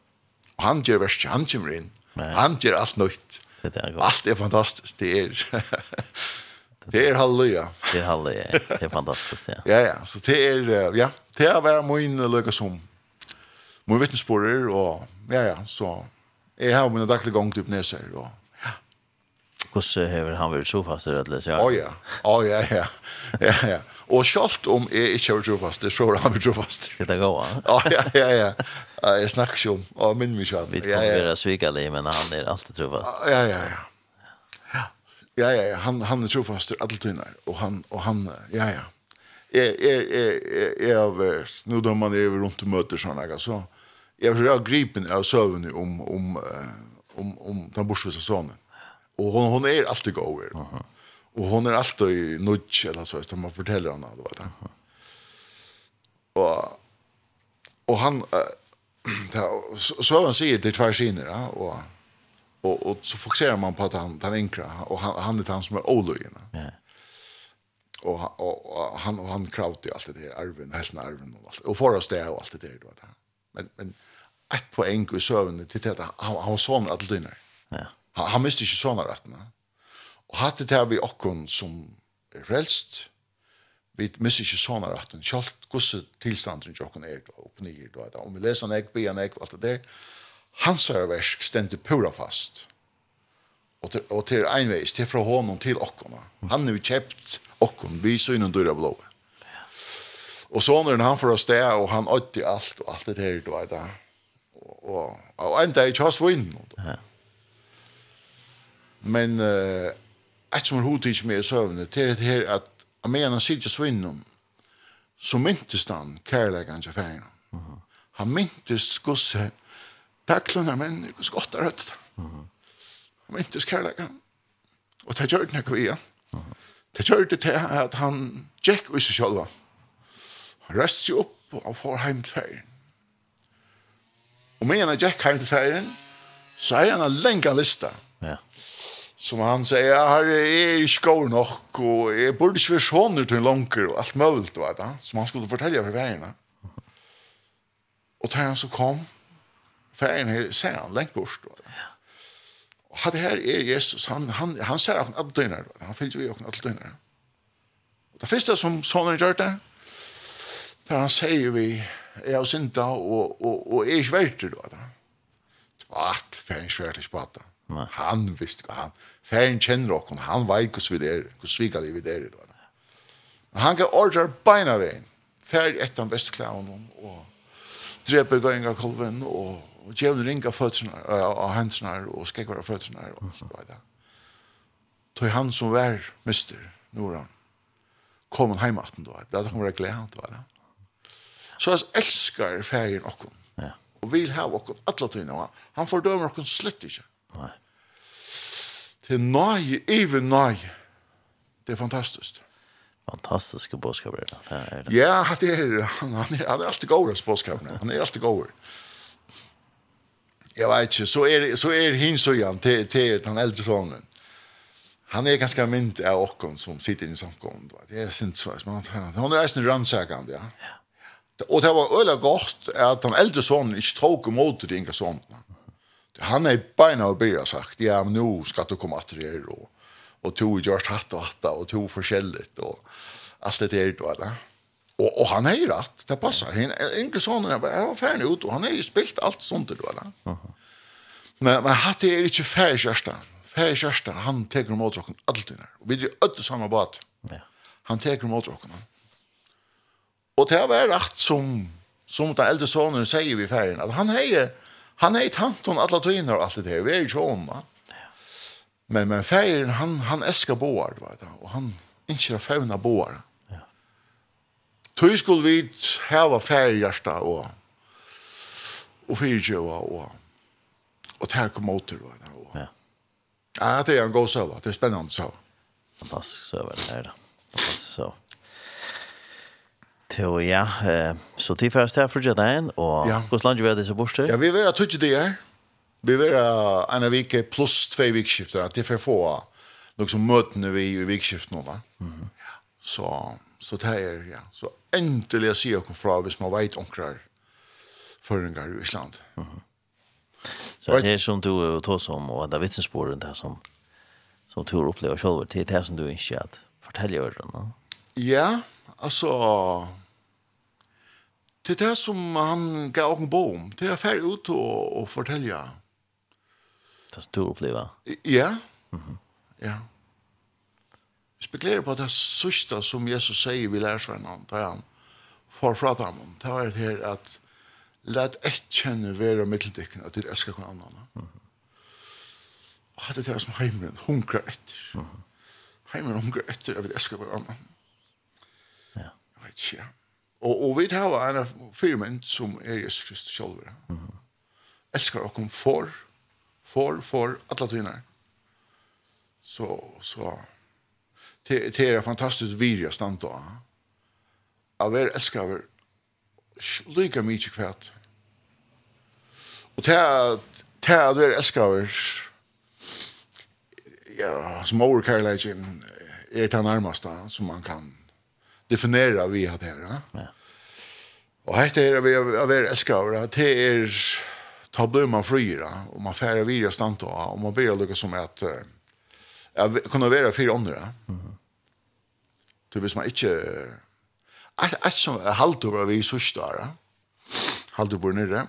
S2: Han gjør värst, han kommer inn, Han gjør allt nytt.
S1: Det är godt.
S2: Allt är fantastiskt. Det är Det är halleluja.
S1: Det är halleluja. Det är fantastiskt, ja.
S2: ja, ja. Så det är, ja, det är være min lycka som min vittnesbörd och ja, ja, så jeg har mina dagliga gång typ näsar och
S1: Hvordan har han vært trofast til rettelig?
S2: Å ja, å ja, ja, ja, ja. Og selv om jeg ikke har vært trofast, så har han vært trofast.
S1: Det er ja
S2: Å ja, ja, ja. Jeg snakker ikke om, og minn meg selv.
S1: Vi kan være svikelig, men han er alltid trofast.
S2: Ja, ja, ja. Ja, ja, ja, han, han er trofast til alle tøyner, og han, og han, ja, ja. Jeg, jeg, jeg, jeg, jeg, nå da man er rundt og møter sånne, så jeg har gripen av søvnene om, om, om, om den bortsvisa sånne. Og hon hon är alltid god. over. Aha. Och hon är alltid nudge eller så som man forteller henne det var det. Och och han så han säger det tvær siner, ja och och och så fokuserar man på att han han enkla och han han er han som är ologen.
S1: Ja.
S2: Och, och, och han og han kravte jo alt det der, arven helten arven och allt. Och för oss det og alt det där då. Men men ett poeng i søvnene til det han han var sån att lynar.
S1: Ja.
S2: Han, han miste ikke sånne rettene. Og hatt det til vi okken som er frelst, vi miste ikke sånne rettene. Kjalt gosse tilstanden til okken er opp nye. Om vi leser nek, be nek, alt det der, hans er versk stendte pura fast. Og til, og til einveis, til fra honom til okken. Han har jo kjept okken, vi så innom døra blå. Og så når han får oss det, og han åtti alt, og alt det der, du vet det. Og, og, og enda er ikke hans vinn.
S1: Ja.
S2: Men uh, et som hon tids med i søvnet, det er det her at av meg han sitter så så myntes han kärlekan till färgen. Han myntes gosse, skosse tacklarna män och skottar ut. Han myntes kærleggen. Og det gjør det när vi är. Det gjør det til at han gikk ut seg selv. Han röst seg opp og han får hjem til ferien. Og med han gikk hjem til ferien, så er han en lenge lista Som han sier, ja, her er ikke god nok, og jeg burde ikke være sånne til en langer, og alt mulig, vet du, som han skulle fortelle for veiene. Og da han så kom, ferien ser han lengt bort, vet du. Og hadde her er Jesus, han, han, han ser åkken alle døgner, han finnes jo i alle døgner. Og det første som sånne gjør det, der han sier vi, jeg har synda, og, og, og jeg er ikke verdt, vet du. Tvart, ferien svært ikke på det. Han visste hva han, Færen kjenner okken, han vet hos vi der, hos svikali vi der. Men han kan ordre beina veien, færen etter han beste klæven, og dreper gøynga kolven, og djevn ringa fødsene, av hensene, og skekker av føttene, og så var det. Tøy han som var mister, Noran, kom han heimasten, det hadde det, han var glæd, det var det. Så han elskar færen okken, og vil ha okken, atlatøyna, han fordømer okken slett ikke.
S1: Nei
S2: til nøye, even nøye. Det er fantastisk.
S1: Fantastiske bådskaper det. Er det.
S2: Ja, det er, han, han, er, han er alltid god, hans. Han er alltid god. Jeg vet ikke, så er, så er hin så igjen til, til den eldre sonen. Han er ganske mynd av okken som sitter i samkommet. Det er sint så. Han er eisen rannsakende, ja. ja. Og det var øyla godt at den eldre sonen ikke tok imot de yngre sonene han är beina och börja sagt ja men nu ska du komma att det och och tog George hatt och hatta och tog förskälligt och allt det där då va. Och och han är ju rätt. Det passar. Han yngre sonen var färdig ut och han är ju spilt allt sånt då va. Men men hade är inte färdig första. Han tar dem åt alltid när. Och vi är ötte samma båt.
S1: Ja.
S2: Han tar dem åt rocken. Och det var rätt som som den äldre sonen säger vi färgen att han är Han er i tanton alla tøyner og alt det her, Vi er är ju va? Men, men färgen, han, han älskar boar. va? Og han inte fevna boar.
S1: Ja.
S2: Tøy skulle vi häva färgjärsta och, og fyrtjöva och, och tärkomotor. Och,
S1: ja.
S2: Ja, det er en god søva, Det er spennende søva.
S1: Fantastisk söva det er här. Fantastisk söva. Jo, ja. Så tid først her for Jadain, og
S2: ja.
S1: hvordan lander vi av disse borster?
S2: Ja, vi vil ha tutsi det her. Vi vil ha en av vike pluss tve vikskifter, at det får få noe som møtene vi i vikskift nå, va? Så, så det er, ja. Så endelig å si okkur fra hvis man veit onkrar føringar i Island.
S1: Så det er som du tås om, og det er vittnesboren det som som du opplever selv, det er det som du ikke at forteller øren,
S2: Ja, altså, til det som han gav åken på om. Det er ferdig ut og, og fortelle.
S1: Det som du opplever?
S2: Ja. Mm -hmm. Ja. Jeg spekulerer på det sørste som Jesus sier vi lærersvennen, da han får fra dem, det var det her at let ett kjenne være middeldikken at du elsker hverandre. annan. Mm -hmm. Og det er det som heimeren hungrer etter. Mm -hmm. Heimeren hungrer etter at vi elsker hverandre.
S1: Ja.
S2: Jeg vet ikke, ja. Og, og vi har en av firmynd som er Jesus Kristus selv. Mm -hmm. Elskar okkom for, for, for, alle tøyner. Så, så, det, det er en fantastisk virja da. Av er elskar vi lika mykje kvært. Og til at, til at vi elskar vi, ja, som overkærleggen er det nærmeste som man kan definera vi hatt her.
S1: Ja.
S2: Og hette her vi har vært elskavere, det er ta blir man fryra, og man færer videre stand og man blir lukket som at jeg kunne være fire åndre. Mm. Så hvis man ikke att alt som er halvdobra vi i sørstare, halvdobra nere,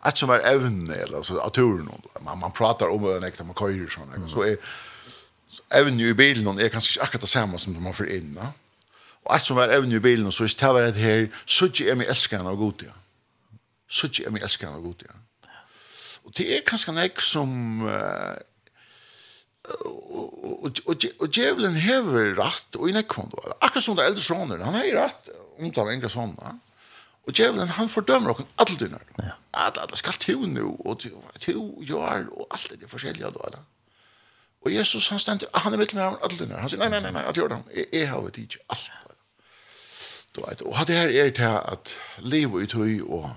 S2: Att som er evne, eller altså, av turen, man, man pratar om det, man køyrer sånn, så er Så evnen i bilen er kanskje ikke akkurat det samme som man får inn. Da. Og alt som er evne i bilen, så det var det her, så ikke er vi elsker henne og god, ja. Så ikke er vi elsker henne og god, ja. Og det er kanskje nek som... Uh, og djevelen hever rett og i nekvånd. Akkurat som det eldre sånne, han har rett om det enkla sånne. Og djevelen, han fordømmer okken alle dine. At det skal til nå, og til, til, og alt det forskjellige. Da, da. Og Jesus, han stendte, han er mitt med alle denne. Han sier, nei, nei, nei, nei, at gjør det. Jeg, jeg har et ikke alt. Du vet, og det her er til at livet i tøy og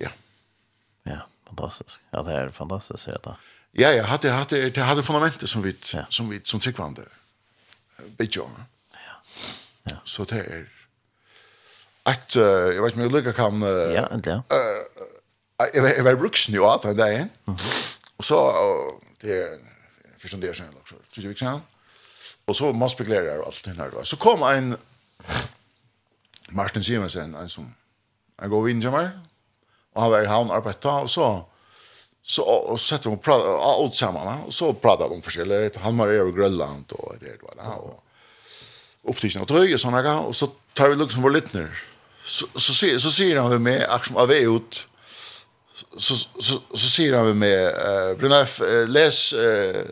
S2: ja.
S1: Ja, fantastisk. Ja, det er fantastisk, sier jeg da.
S2: Ja, ja, hadde, hadde, det hadde fundamentet som vi,
S1: ja.
S2: som vi, som tryggvande bygge.
S1: Ja. ja.
S2: Så det er at, uh, jeg vet ikke om jeg lykker kan uh,
S1: ja, ja.
S2: Uh, jeg, jeg var bruksny jo at den dagen. Mm -hmm. Og så, uh, det er för som det är sen också. Så det vi kan. Och så måste spekulera och allt det här då. Så kom en Martin Simonsen en som en går in jamar. och han var i hamn arbeta och så så och så sätter hon prata åt samman och så pratade de förskilligt han var över Grönland och det var där och upptisen och tröjor såna där och så tar vi liksom vår litner så så ser så ser han med action av ut så så så ser han med eh Brunef läs eh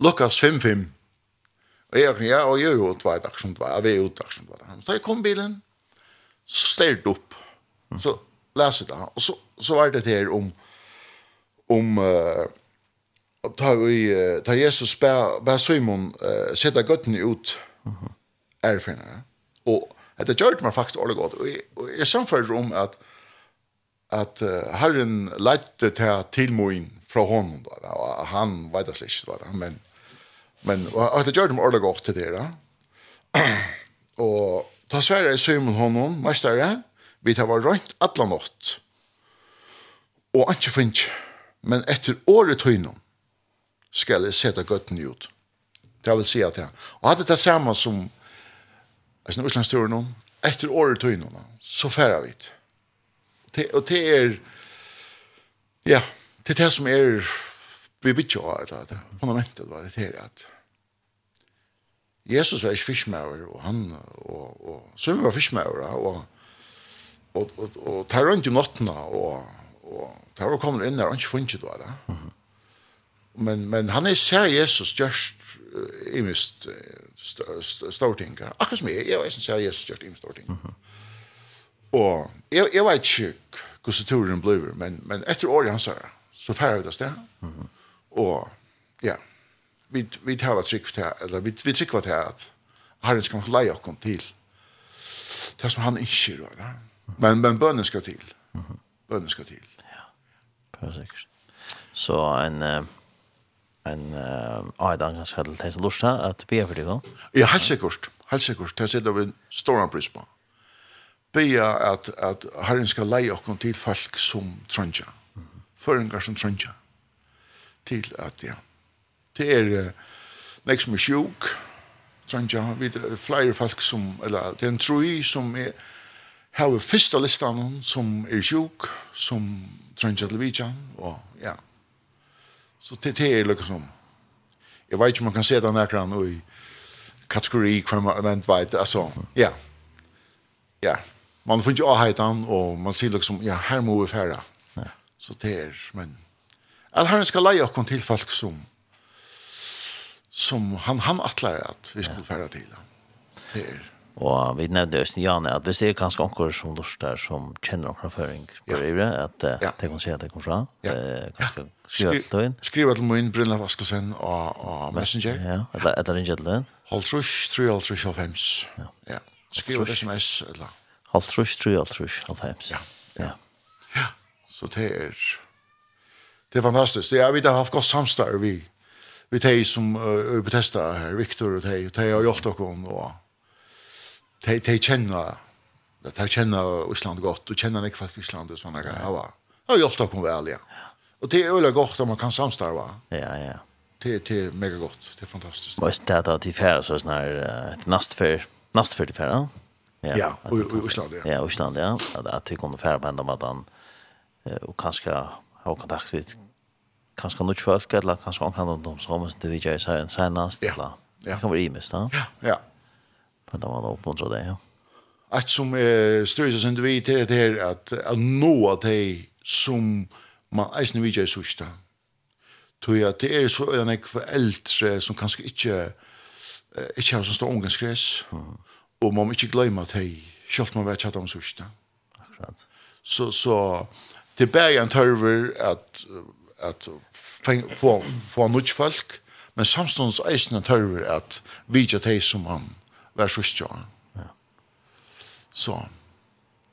S2: Lukas 5-5. Og jeg kunne, ja, og jeg er jo tvei dag som tvei, jeg er jo dag som tvei. Så jeg kom bilen, så styrt opp, så leser det. Og så, så var det her om, om, uh, ta, vi, uh, ta Jesus bæ, bæ Simon uh, sette gøttene ut erfrenere. Og det gjør det meg faktisk ordentlig godt. Og jeg, og jeg samfører om at, at uh, Herren lette til tilmoen fra honom, då. og han vet det ikke, da, men Men og det gjør dem ordentlig godt til det da. og ta sverre i Simon honom, mestere, vi tar var rønt atla nått. Og ikke finnes, men etter året tøynom skal jeg sette gøtten ut. Det vil si at jeg, og hadde det samme som jeg snakker Østlands Østlandsturen om, etter året tøynom, så færre vi det. Og det er, ja, det er det som er vi bitch jo alt det. Fundamentet var det her at Jesus var ikke fiskmauer, og han, og, og Sømme var fiskmauer, og, og, og, og tar rundt i nottene, og, og tar og kommer inn der, og ikke funnet det, da. Men, men han er sær Jesus gjørst i mist stortinga. Akkurat som jeg, jeg er sær Jesus gjørst i mist stortinga. Og jeg, jeg vet ikke hvordan turen blir, men, men etter året han sier, så færre vi det stedet. Mm -hmm. Og ja, vi, vi tar hva trygg til, eller vi, vi trygg til at Herren skal leie oss til det som han ikke gjør. da. Men, men bønnen skal til. Bønnen skal til.
S1: Ja, perfekt. Så en, en uh, avdan kan skal til som lort her, at be for deg
S2: Ja, helt sikkert. Helt sikkert. Det sitter vi en stor pris på. Be at, at Herren skal leie oss til folk som trønner. Føringer som trønner til at, ja, det er uh, nek som er sjuk, trangja, vi er flere folk som, eller det er en troi som er, har fyrsta listan som er sjuk, som trangja til vidjan, og ja, så det, det er lukka som, jeg vet ikke om man kan se den her i kategori, hver man vet, altså, ja, ja, man får ikke avheitan, og man sier liksom, ja, her må vi
S1: færa,
S2: så det er, men, at Herren skal leie oss til folk som, som han, han atler at vi skulle fære til. Det er.
S1: Og vi nevnte Østen Jane, at hvis det er kanskje anker som lort der som kjenner anker føring på
S2: ja.
S1: Ivre, at uh,
S2: ja.
S1: det kan se at det kommer fra,
S2: ja.
S1: det kanskje ja. skriver til inn.
S2: Skriver til min Brynla Vaskelsen og, og Messenger.
S1: Ja, etter, etter ringer til døgn.
S2: Haltrush, 3, haltrush, halvfems.
S1: Ja.
S2: ja. Skriver det sms, eller?
S1: Haltrush, 3, haltrush, halvfems. Ja. Ja.
S2: ja.
S1: ja.
S2: Så det er det er fantastiskt. Det vet att har haft godt samstarv vi vi tej som uh, på testa här Viktor och tej tej och Jotta kom och tej tej det här känna Island gott och känna nek faktisk Island och såna grejer va. har gjort kom vel, ja. Och det är veldig godt, om man kan samstarva.
S1: Ja ja.
S2: Det det mega gott. Det er fantastisk.
S1: Og det att det färdas så snar ett nästfär nästfär til färdas.
S2: Ja, ja
S1: och
S2: Island ja.
S1: Ja, Island ja. Att det kunne färdas på enda med att han och kanske ha kontakt med kanskje noen folk, eller kanskje omkring noen som som det vil gjøre seg en
S2: senest,
S1: eller det kan være imest, da.
S2: Ja, ja.
S1: Men det var noe oppmuntret det, ja.
S2: At som er større som du vet, det her, at nå at de som man eisen vil jeg sørste, tror jeg at det er så øyne for eldre som kanskje ikke ikke har sånn stor ungenskres, og man må ikke glemme at de, selv om man vet ikke at de.
S1: Akkurat.
S2: Så, så det er bare en tørver at, at feng, få få mycket folk men samstundes är en törver att vidja dig som han var så stjärn. Ja. Så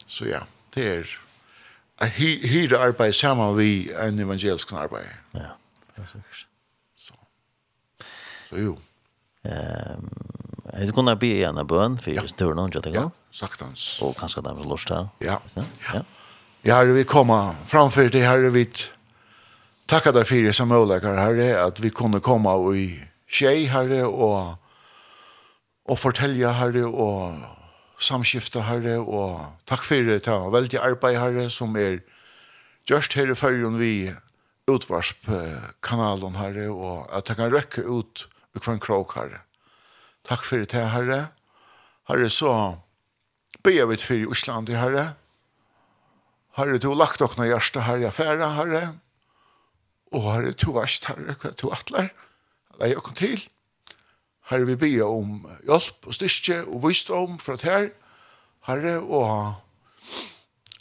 S2: så ja, det är att hyre arbeid sammen vi en evangelisk arbeid.
S1: Ja, det er sikkert.
S2: Så. Så jo.
S1: Ehm, um, det kunne bli en bøn for ja. turen, ikke det?
S2: Ja, saktans.
S1: Og kanskje det er lort Ja,
S2: ja.
S1: ja.
S2: Ja, herre, vi kommer framför dig, herre, vi tackar dig för det som möjligheter, herre, att vi kunde komma och i tjej, herre, och, och fortälja, herre, och samskifta, herre, och tack för det, ta väldigt arbete, herre, som är just här i färgen vi utvarskanalen, herre, och att jag kan räcka ut ur en krok, herre. Tack för det, herre. Herre, så ber vi för Island, herre, herre, Herre, du har lagt okna hjärsta här i affära, Herre. Och Herre, du varst, Herre, du attlar. Lägg okna till. Herre, vi ber om hjälp och styrke och visdom för att här, Herre, och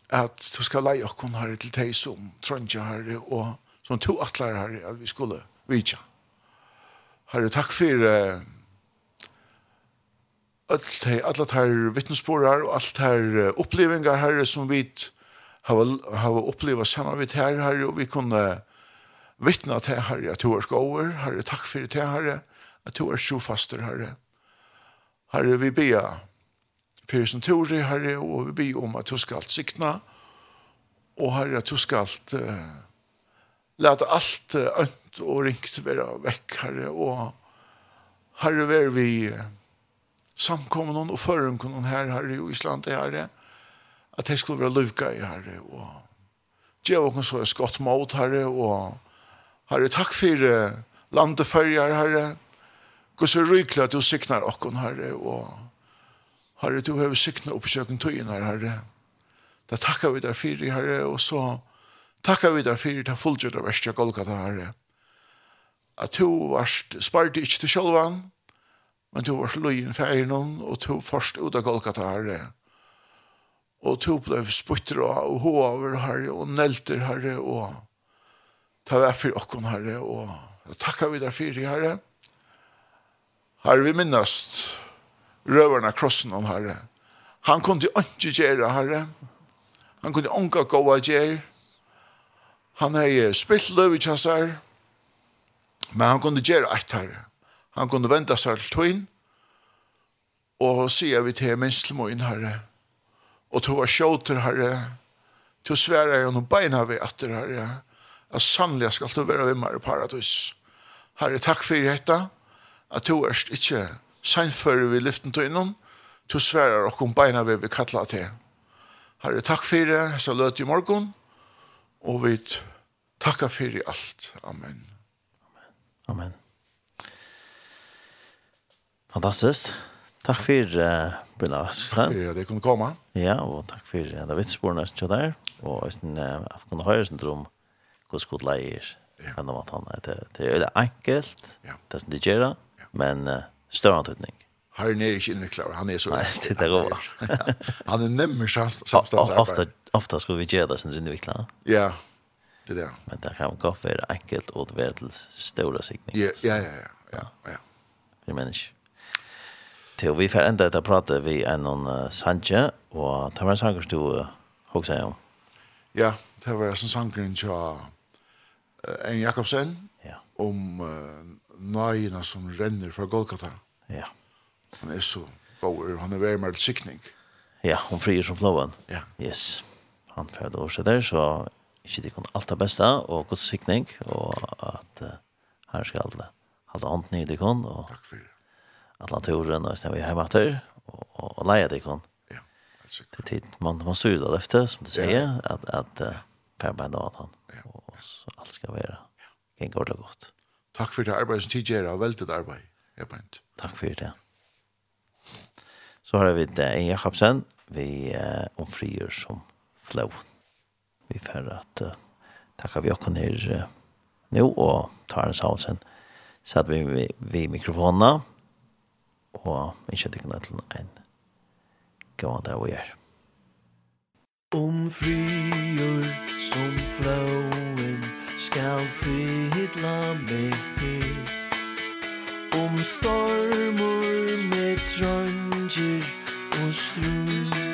S2: att du ska lägga okna, Herre, till dig som tröntja, Herre, och som du attlar, Herre, att vi skulle vidja. Herre, takk for uh, alt, alla tar vittnesborar og alt tar uh, opplevingar, Herre, som vi har har upplevt samma vid her här och vi kunde vittna till herre att du er skoer herre tack för det herre att du er så faster herre herre vi ber för som tror det herre och vi ber om att du skal sikna och herre att du skal uh, låta allt uh, önt och ringt vera vekk herre och herre ver vi samkomna och förrun kon her herre i Island herre her at jeg skulle være lyvga i herre, og djeva okken så et godt mot herre, og herre, takk for landeførjar herre, Guds så rykla at du siknar okken herre, og herre, du har sikna oppsøkken tøyen her, herre. Da takkar vi der fyrir herre, og så takkar vi der fyrir til fullgjørt av verste Golgata herre, at du varst spart ikke til sjølvan, men du varst løyen for og du forst ut av Golgata herre, og to ble spytter og hå over herre og nelter herre og ta vær for okken herre og takka vi der fyrir herre herre vi minnast røverna krossen om herre han kunne ikke gjøre herre han kunne ikke gå gåa gjøre. Han hei spilt løy i kjassar men han kunne gjøre et herre han kunne venda seg til tøyn og sier vi til minst til herre og to var sjåter herre, to sværa jeg noen beina ved atter herre, at sannelig skal du være ved meg i paradis. Herre, takk for dette, at to erst ikke seinfører vi lyften til innom, to sværa og om beina ved vi kattla til. Herre, takk for det, så løt i morgen, og vi takkar for alt. Amen.
S1: Amen. Amen. Fantastiskt. Takk for uh, Brynna
S2: Takk for at jeg kunne komme.
S1: Ja, og takk for uh, David Sporene som der. Og jeg uh, kunne høre sin drøm hvordan god leier. Ja. Men om at han er det, det er veldig enkelt,
S2: ja.
S1: det som de gjør, ja. men uh, større antydning.
S2: Her er nere ikke innviklet, han er så...
S1: Nei, det er det
S2: Han er nemmer samstadsarbeid.
S1: Ofta skulle vi gjøre det som innviklar.
S2: Ja, det er det.
S1: Men det kan godt være enkelt og det være til større sikning.
S2: Ja, ja, ja, ja. ja. ja.
S1: ja. ja. ja. ja. Til vi får enda etter prate vi er noen uh, sanje, og det var en sanger du uh, hoksa om.
S2: Ja, det var en sanger til uh, en Jakobsen
S1: ja.
S2: om uh, nøyene som renner fra Golgata.
S1: Ja.
S2: Han er så god, han er veldig mer sikning.
S1: Ja, hun frier som flåen.
S2: Ja.
S1: Yes. Han får det også der, så ikke det kan alt det beste, og god sikning, og at uh, her skal alle holde hånden i det kan. Og...
S2: Takk for det.
S1: Atlanturen och sen vi hemma där och och, och leja det kon.
S2: Ja.
S1: Det tid man man styr det efter som du säger att att uh, per bandat han.
S2: Ja.
S1: Och så allt ska vara. Kan gå det gott.
S2: Tack för det arbetet som tidigare har väldigt arbete. Ja, pant.
S1: Tack för det. Så har vi det en Jakobsen vi eh, om frier som flow. Vi får att uh, tacka vi också ner uh, nu och tar en sausen så att vi vi, vi mikrofonerna og ikke det kan til en gav det vi gjør.
S3: Om frier som flåen skal fylla meg her Om stormor med trønger og strur